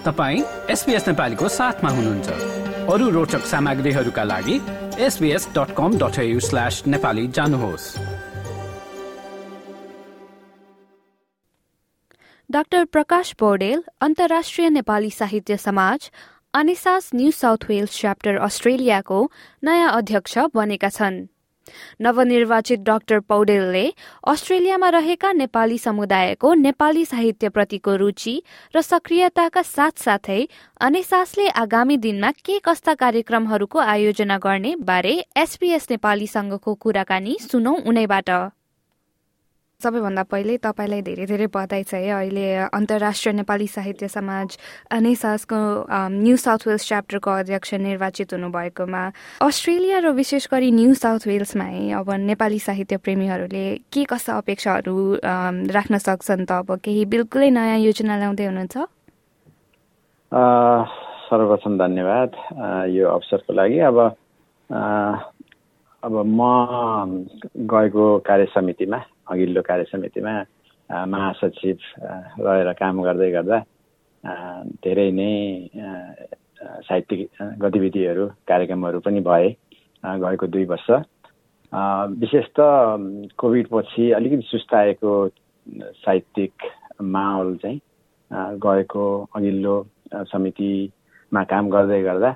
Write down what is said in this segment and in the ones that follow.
तपाईँ एसपिएस नेपालीको साथमा हुनुहुन्छ। अरू रोचक सामग्रीहरूका लागि SBS dot com dot slash Nepali जानुहोस्। डाक्टर प्रकाश पौडेल अन्तर्राष्ट्रिय नेपाली साहित्य समाज अनिसास न्यू साउथ वेल्स च्याप्टर अस्ट्रेलियाको नयाँ अध्यक्ष बनेका छन्। नवनिर्वाचित डाक्टर पौडेलले अस्ट्रेलियामा रहेका नेपाली समुदायको नेपाली साहित्यप्रतिको रुचि र सक्रियताका साथसाथै अनेसासले आगामी दिनमा के कस्ता कार्यक्रमहरूको आयोजना गर्ने बारे एसपीएस नेपालीसँगको कुराकानी सुनौ उनैबाट। सबैभन्दा पहिले तपाईँलाई धेरै धेरै बधाई छ है। अहिले अन्तर्राष्ट्रिय नेपाली साहित्य समाज नेसासको न्यू साउथ वेल्स च्याप्टरको अध्यक्ष निर्वाचित हुनुभएकोमा अस्ट्रेलिया र विशेष गरी न्यू साउथ वेल्समा है अब नेपाली साहित्य प्रेमीहरूले के कस्ता अपेक्षाहरू राख्न सक्छन् त? अब केही बिल्कुलै नयाँ योजना ल्याउँदै हुनुहुन्छ? सर्वप्रथम धन्यवाद यो अवसरको लागि। अब अब म गएको कार्य समितिमा अघिल्लो कार्य समितिमा महासचिव रहेर काम गर्दै गर्दा धेरै नै साहित्यिक गतिविधिहरू कार्यक्रमहरू पनि भए गएको दुई वर्ष। विशेष त कोभिड पछि अलिकति सुस्ताएको साहित्यिक माहौल चाहिँ गएको अघिल्लो समितिमा काम गर्दै गर्दा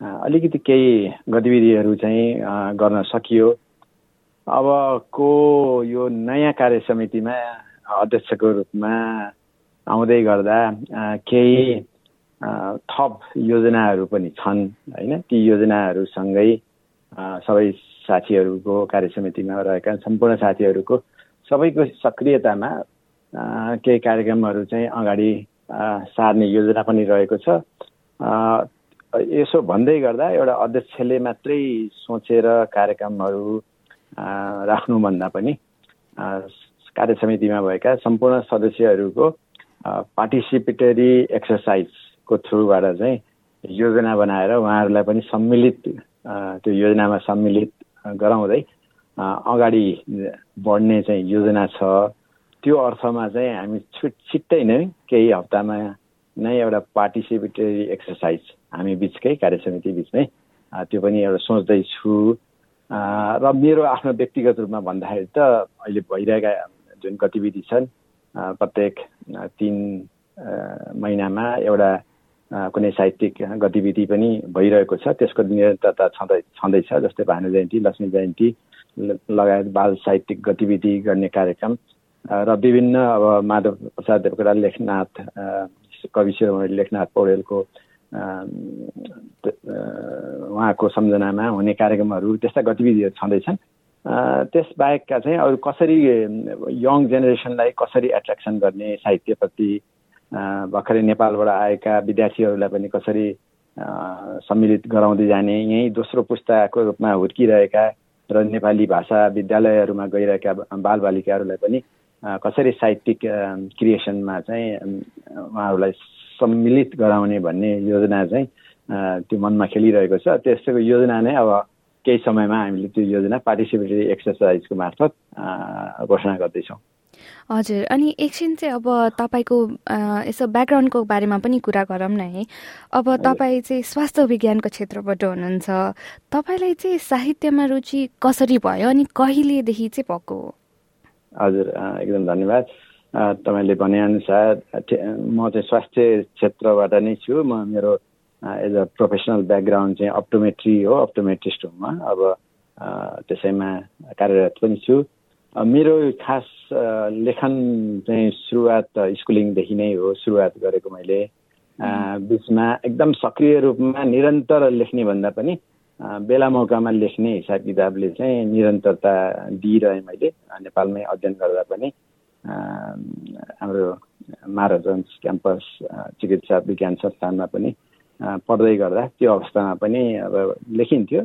अलिकति केही गतिविधिहरू चाहिँ गर्न सकियो। अबको यो नयाँ कार्य समितिमा अध्यक्षको रूपमा आउँदै गर्दा केही थप योजनाहरू पनि छन् होइन? ती योजनाहरूसँगै सबै साथीहरूको कार्य समितिमा रहेका सम्पूर्ण साथीहरूको सबैको सक्रियतामा केही कार्यक्रमहरू चाहिँ अगाडि सार्ने योजना पनि रहेको छ। यसो भन्दै गर्दा एउटा अध्यक्षले मात्रै सोचेर कार्यक्रमहरू राख्नुभन्दा पनि कार्य समितिमा भएका सम्पूर्ण सदस्यहरूको पार्टिसिपेटरी एक्सर्साइजको थ्रुबाट चाहिँ योजना बनाएर उहाँहरूलाई पनि सम्मिलित त्यो योजनामा सम्मिलित गराउँदै अगाडि बढ्ने चाहिँ योजना छ। त्यो अर्थमा चाहिँ हामी छिट छिट्टै नै केही हप्तामा नै एउटा पार्टिसिपेटरी एक्सर्साइज हामी बिचकै कार्य समिति बिचमै त्यो पनि एउटा सोच्दैछु। र मेरो आफ्नो व्यक्तिगत रूपमा भन्दाखेरि त अहिले भइरहेका जुन गतिविधि छन् प्रत्येक तिन महिनामा एउटा कुनै साहित्यिक गतिविधि पनि भइरहेको छ। त्यसको निरन्तरता छँदै छँदैछ जस्तै भानु जयन्ती लक्ष्मी जयन्ती लगायत बाल साहित्यिक गतिविधि गर्ने कार्यक्रम। र विभिन्न अब माधव प्रसाद देवकोटा लेखनाथ कवि शिरोमणि लेखनाथ पौडेलको उहाँको सम्झनामा हुने कार्यक्रमहरू त्यस्ता गतिविधिहरू छँदैछन्। त्यसबाहेकका चाहिँ अरू कसरी यङ जेनेरेसनलाई कसरी एट्र्याक्सन गर्ने साहित्यप्रति भर्खरै नेपालबाट आएका विद्यार्थीहरूलाई पनि कसरी सम्मिलित गराउँदै जाने यहीँ दोस्रो पुस्ताको रूपमा हुर्किरहेका र नेपाली भाषा विद्यालयहरूमा गइरहेका बालबालिकाहरूलाई पनि कसरी साहित्यिक क्रिएसनमा चाहिँ उहाँहरूलाई सम्मिलित गराउने भन्ने योजना चाहिँ त्यो मनमा खेलिरहेको छ। त्यसको योजना नै अब केही समयमा हामीले त्यो योजना पार्टिसिपेटरी एक्सर्साइजको मार्फत घोषणा गर्दैछौँ। हजुर। अनि एकछिन चाहिँ अब तपाईँको यसो ब्याकग्राउन्डको बारेमा पनि कुरा गरौँ न है। अब तपाईँ चाहिँ स्वास्थ्य विज्ञानको क्षेत्रबाट हुनुहुन्छ। तपाईँलाई चाहिँ साहित्यमा रुचि कसरी भयो अनि कहिलेदेखि चाहिँ भएको हजुर एकदम धन्यवाद। तपाईँले भनेअनुसार म चाहिँ स्वास्थ्य क्षेत्रबाट नै छु। म मेरो एज अ प्रोफेसनल ब्याकग्राउन्ड चाहिँ अप्टोमेट्री हो अप्टोमेट्रिस्ट हुँ म। अब त्यसैमा कार्यरत पनि छु। मेरो खास लेखन चाहिँ सुरुवात स्कुलिङदेखि नै हो सुरुवात गरेको मैले। बिचमा एकदम सक्रिय रूपमा निरन्तर लेख्ने भन्दा पनि बेला मौकामा लेख्ने हिसाब किताबले चाहिँ निरन्तरता दिइरहेँ मैले नेपालमै अध्ययन गर्दा पनि। हाम्रो महाराजगञ्ज क्याम्पस चिकित्सा विज्ञान संस्थानमा पनि पढ्दै गर्दा त्यो अवस्थामा पनि अब लेखिन्थ्यो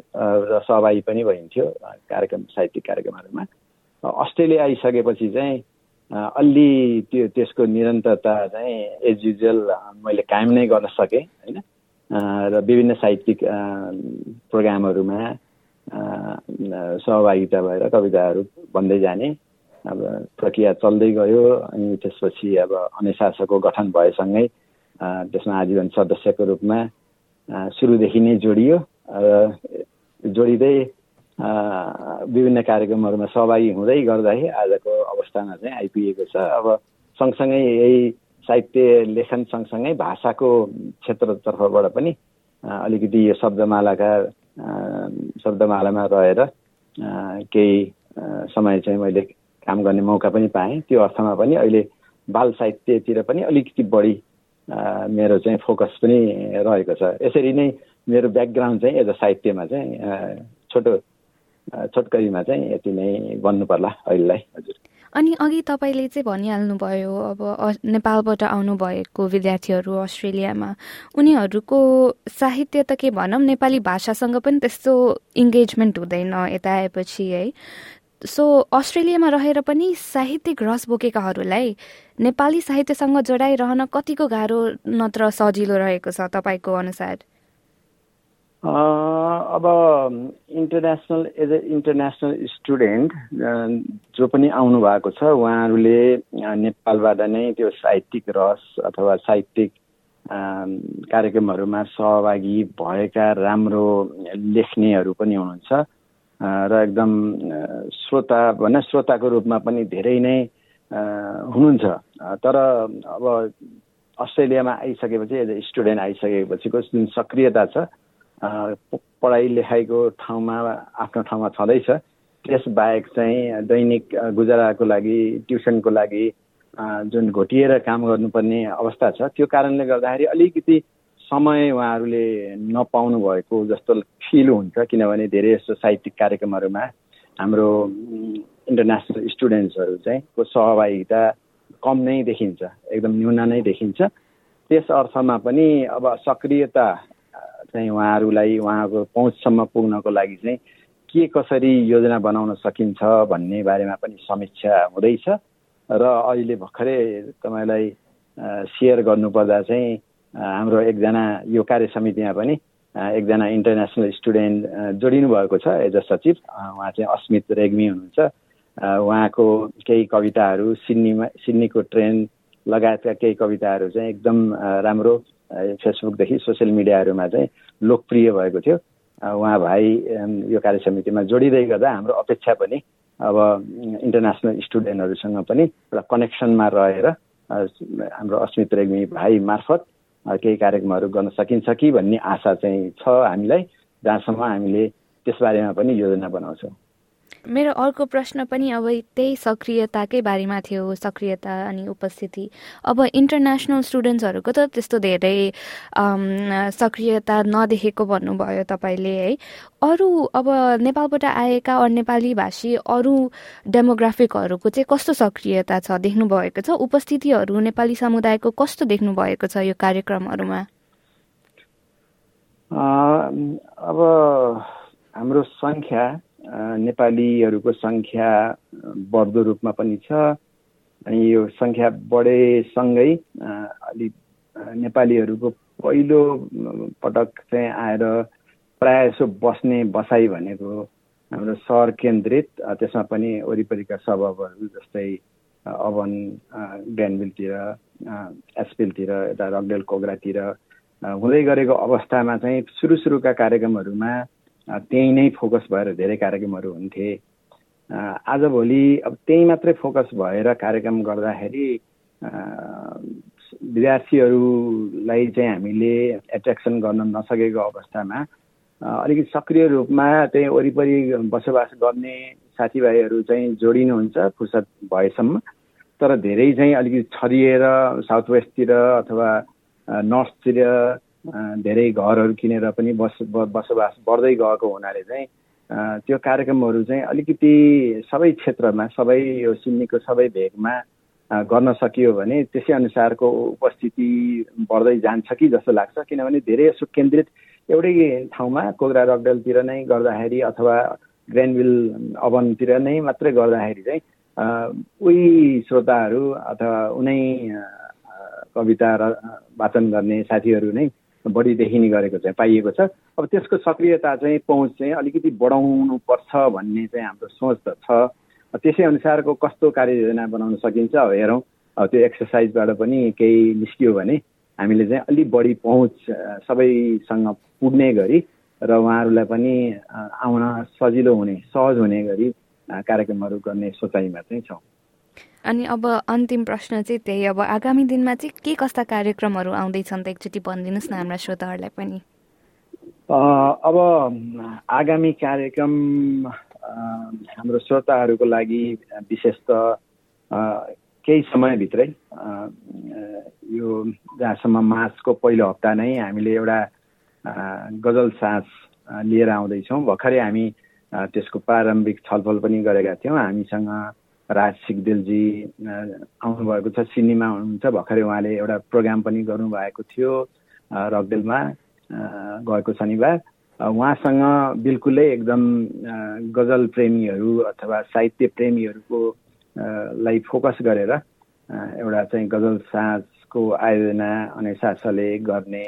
र सहभागी पनि भइन्थ्यो कार्यक्रम साहित्यिक कार्यक्रमहरूमा। अस्ट्रेलिया आइसकेपछि चाहिँ अलि त्यो त्यसको निरन्तरता चाहिँ एज युजुअल मैले कायम नै गर्न सकेँ होइन? र विभिन्न साहित्यिक प्रोग्रामहरूमा सहभागिता भएर कविताहरू भन्दै जाने अब प्रक्रिया चल्दै गयो अनि त्यसपछि अब अनेसासको गठन भएसँगै त्यसमा आजीवन सदस्यको रूपमा सुरुदेखि नै जोडियो। जोडिँदै विभिन्न कार्यक्रमहरूमा सहभागी हुँदै गर्दाखेरि आजको अवस्थामा चाहिँ आइपुगेको छ। अब सँगसँगै यही साहित्य लेखन सँगसँगै भाषाको क्षेत्रतर्फबाट पनि अलिकति यो शब्दमालाका शब्दमालामा रहेर केही समय चाहिँ मैले काम गर्ने मौका पनि पाएँ। त्यो अर्थमा पनि अहिले बाल साहित्यतिर पनि अलिकति बढी मेरो चाहिँ फोकस पनि रहेको छ। यसरी नै मेरो ब्याकग्राउन्ड चाहिँ एज अ साहित्यमा चाहिँ छोटो छोटकरीमा चाहिँ यति नै बन्नु पर्ला अहिलेलाई। हजुर। अनि अघि तपाईँले चाहिँ भनिहाल्नुभयो अब नेपालबाट आउनुभएको विद्यार्थीहरू अस्ट्रेलियामा उनीहरूको साहित्य त के भनौँ नेपाली भाषासँग पनि त्यस्तो इङ्गेजमेन्ट हुँदैन यता आएपछि है। सो अस्ट्रेलियामा रहेर पनि साहित्यिक रस बोकेकाहरूलाई नेपाली साहित्यसँग जोडाइरहन कतिको गाह्रो नत्र सजिलो रहेको छ तपाईँको अनुसार? अब international as a international student जो पनि आउनु भएको छ उहाँहरूले नेपालबाट नै त्यो साहित्यिक रस अथवा साहित्यिक कार्यक्रमहरूमा सहभागी भएका राम्रो लेख्नेहरू पनि हुनुहुन्छ। र एकदम श्रोता भने श्रोताको रूपमा पनि धेरै नै हुनुहुन्छ। तर अब अस्ट्रेलियामा आइसकेपछि एज ए स्टुडेन्ट आइसकेपछिको जुन सक्रियता छ पढाइ लेखाइको ठाउँमा आफ्नो ठाउँमा छँदैछ। त्यसबाहेक चाहिँ दैनिक गुजाराको लागि ट्युसनको लागि जुन घोटिएर काम गर्नुपर्ने अवस्था छ त्यो कारणले गर्दाखेरि अलिकति समय उहाँहरूले नपाउनु भएको जस्तो फिल हुन्छ किनभने धेरै जस्तो साहित्यिक कार्यक्रमहरूमा हाम्रो इन्टरनेसनल स्टुडेन्ट्सहरू चाहिँ को सहभागिता कम नै देखिन्छ एकदम न्यून नै देखिन्छ। त्यस अर्थमा पनि अब सक्रियता चाहिँ उहाँहरूलाई उहाँको पहुँचसम्म पुग्नको लागि चाहिँ के कसरी योजना बनाउन सकिन्छ भन्ने बारेमा पनि समीक्षा हुँदैछ। र अहिले भर्खरै तपाईँलाई सेयर गर्नुपर्दा चाहिँ हाम्रो एकजना यो कार्य समितिमा पनि एकजना इन्टरनेसनल स्टुडेन्ट जोडिनु भएको छ एज अ सचिव। उहाँ चाहिँ अस्मित रेग्मी हुनुहुन्छ। उहाँको केही कविताहरू सिडनीमा सिडनीको ट्रेन लगायतका केही कविताहरू चाहिँ एकदम राम्रो फेसबुकदेखि सोसियल मिडियाहरूमा चाहिँ लोकप्रिय भएको थियो। उहाँ भाइ यो कार्य समितिमा जोडिँदै गर्दा हाम्रो अपेक्षा पनि अब इन्टरनेसनल स्टुडेन्टहरूसँग पनि एउटा कनेक्सनमा रहेर हाम्रो अस्मित रेग्मी भाइ मार्फत केही कार्यक्रमहरू गर्न सकिन्छ कि भन्ने आशा चाहिँ छ हामीलाई जहाँसम्म हामीले त्यसबारेमा पनि योजना बनाउँछौँ। मेरो अर्को प्रश्न पनि अब त्यही सक्रियताकै बारेमा थियो सक्रियता अनि उपस्थिति। अब इन्टरनेसनल स्टुडेन्ट्सहरूको त त्यस्तो धेरै सक्रियता नदेखेको भन्नुभयो तपाईँले है। अरू अब नेपालबाट आएका नेपाली भाषी अरू डेमोग्राफिकहरूको चाहिँ कस्तो सक्रियता छ देख्नु भएको छ? उपस्थितिहरू नेपाली समुदायको कस्तो देख्नु भएको छ यो कार्यक्रमहरूमा? अब हाम्रो सङ्ख्या नेपालीहरूको सङ्ख्या बढ्दो रूपमा पनि छ। अनि यो सङ्ख्या बढेसँगै अलि नेपालीहरूको पहिलो पटक चाहिँ आएर प्रायः जसो बस्ने बसाइ भनेको हाम्रो सहर केन्द्रित त्यसमा पनि वरिपरिका सभाहरू जस्तै अवन ग्यानबिलतिर एसपिलतिर यता रकडेल कोग्रातिर हुँदै गरेको अवस्थामा चाहिँ सुरु सुरुका कार्यक्रमहरूमा त्यहीँ नै फोकस भएर धेरै कार्यक्रमहरू हुन्थे। आजभोलि अब त्यहीँ मात्रै फोकस भएर कार्यक्रम गर्दाखेरि विद्यार्थीहरूलाई चाहिँ हामीले एट्र्याक्सन गर्न नसकेको अवस्थामा अलिकति सक्रिय रूपमा त्यही वरिपरि बसोबास गर्ने साथीभाइहरू चाहिँ जोडिनुहुन्छ फुर्सद भएसम्म। तर धेरै चाहिँ अलिकति छरिएर साउथ वेस्टतिर अथवा नर्थतिर धेरै घरहरू किनेर पनि बस बसोबास बढ्दै गएको हुनाले चाहिँ त्यो कार्यक्रमहरू चाहिँ अलिकति सबै क्षेत्रमा सबै यो सिन्नीको सबै भेगमा गर्न सकियो भने त्यसै अनुसारको उपस्थिति बढ्दै जान्छ कि जस्तो लाग्छ। किनभने धेरै यसो केन्द्रित एउटै ठाउँमा कोग्रा रकडेलतिर नै गर्दाखेरि अथवा ग्रेनविल अवनतिर नै मात्रै गर्दाखेरि चाहिँ उही श्रोताहरू अथवा उनै कविता र वाचन गर्ने साथीहरू नै बढी देखिने गरेको चाहिँ पाइएको छ। अब त्यसको सक्रियता चाहिँ पहुँच चाहिँ अलिकति बढाउनु पर्छ भन्ने चाहिँ हाम्रो सोच त छ। त्यसै अनुसारको कस्तो कार्ययोजना बनाउन सकिन्छ अब हेरौँ। अब त्यो एक्सर्साइजबाट पनि केही निस्कियो भने हामीले चाहिँ अलिक बढी पहुँच सबैसँग पुग्ने गरी र उहाँहरूलाई पनि आउन सजिलो हुने सहज हुने गरी कार्यक्रमहरू गर्ने सोचाइमा चाहिँ छौँ। अनि अब अन्तिम प्रश्न चाहिँ त्यही अब आगामी दिनमा चाहिँ के कस्ता कार्यक्रमहरू आउँदैछन् त एकचोटि भनिदिनुहोस् न हाम्रा श्रोताहरूलाई पनि। अब आगामी कार्यक्रम हाम्रो श्रोताहरूको लागि विशेष त केही समयभित्रै यो जहाँसम्म मार्चको पहिलो हप्ता नै हामीले एउटा गजल साँझ लिएर आउँदैछौँ। भर्खरै हामी त्यसको प्रारम्भिक छलफल पनि गरेका थियौँ। हामीसँग राज सिगदेलजी आउनुभएको छ सिनेमा हुनुहुन्छ भर्खरै उहाँले एउटा प्रोग्राम पनि गर्नुभएको थियो रकदेलमा गएको शनिबार। उहाँसँग बिल्कुलै एकदम गजल प्रेमीहरू अथवा साहित्य प्रेमीहरूको लाई फोकस गरेर एउटा चाहिँ गजल साँझको आयोजना अनेसासले गर्ने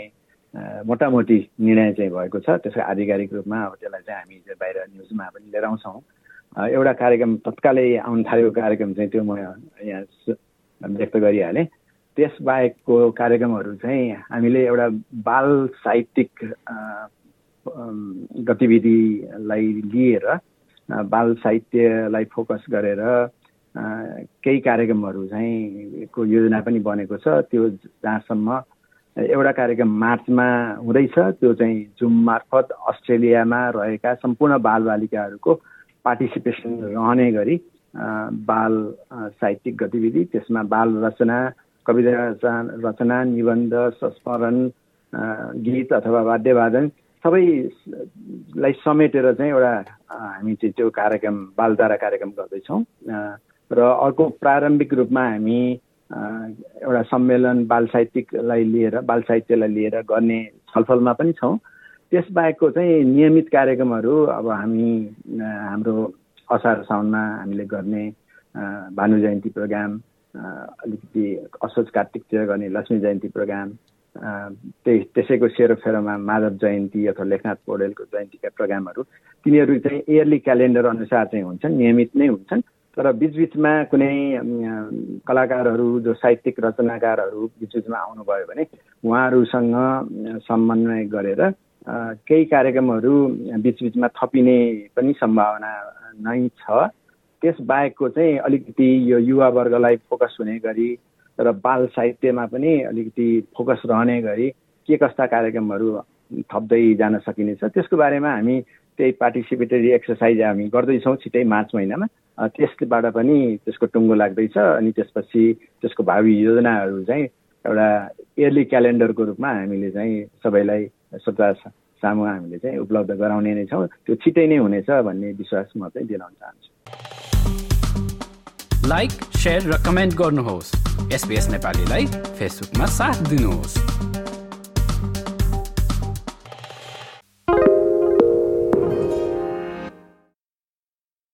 मोटामोटी निर्णय चाहिँ भएको छ। त्यसको आधिकारिक रूपमा अब त्यसलाई चाहिँ हामी बाहिर न्युजमा पनि लिएर आउँछौँ। एउटा कार्यक्रम तत्कालै आउनु थालेको कार्यक्रम चाहिँ त्यो म यहाँ व्यक्त गरिहालेँ। त्यसबाहेकको कार्यक्रमहरू चाहिँ हामीले एउटा बाल साहित्यिक गतिविधिलाई लिएर बाल साहित्यलाई फोकस गरेर केही कार्यक्रमहरू चाहिँ को योजना पनि बनेको छ। त्यो जहाँसम्म एउटा कार्यक्रम मार्चमा हुँदैछ त्यो चाहिँ जुम मार्फत अस्ट्रेलियामा रहेका सम्पूर्ण बालबालिकाहरूको पार्टिसिपेसन रहने गरी बाल साहित्यिक गतिविधि त्यसमा बाल रचना कविता रचना निबन्ध संस्मरण गीत अथवा वाद्यवादन सबैलाई समेटेर चाहिँ एउटा हामी चाहिँ त्यो कार्यक्रम बालधारा कार्यक्रम गर्दैछौँ। र अर्को प्रारम्भिक रूपमा हामी एउटा सम्मेलन बाल साहित्यिकलाई लिएर बाल साहित्यलाई लिएर गर्ने छलफलमा पनि छौँ। त्यसबाहेकको चाहिँ नियमित कार्यक्रमहरू अब हामी हाम्रो असार साउनमा हामीले गर्ने भानु जयन्ती प्रोग्राम अलिकति असोज कार्तिकतिर गर्ने लक्ष्मी जयन्ती प्रोग्राम त्यही त्यसैको सेरोफेरोमा माधव जयन्ती अथवा लेखनाथ पौडेलको जयन्तीका प्रोग्रामहरू तिनीहरू चाहिँ इयरली क्यालेन्डर अनुसार चाहिँ हुन्छन् नियमित नै हुन्छन्। तर बिचबिचमा कुनै कलाकारहरू जो साहित्यिक रचनाकारहरू बिचबिचमा आउनुभयो भने उहाँहरूसँग समन्वय गरेर केही कार्यक्रमहरू बिचबिचमा थपिने पनि सम्भावना नै छ। त्यसबाहेकको चाहिँ अलिकति यो युवावर्गलाई फोकस हुने गरी र बाल साहित्यमा पनि अलिकति फोकस रहने गरी के कस्ता कार्यक्रमहरू थप्दै जान सकिनेछ त्यसको बारेमा हामी त्यही पार्टिसिपेटरी एक्सर्साइज हामी गर्दैछौँ छिटै मार्च महिनामा। त्यसबाट पनि त्यसको टुङ्गो लाग्दैछ अनि त्यसपछि त्यसको भावी योजनाहरू चाहिँ एउटा इयरली क्यालेन्डरको रूपमा हामीले चाहिँ सबैलाई श्रोता सामु हामीले चाहिँ उपलब्ध गराउने नै छौँ। त्यो छिटै नै हुनेछ भन्ने विश्वास म चाहिँ दिलाउन चाहन्छु। लाइक सेयर र कमेन्ट गर्नुहोस्। एसपिएस नेपालीलाई फेसबुकमा साथ दिनुहोस्।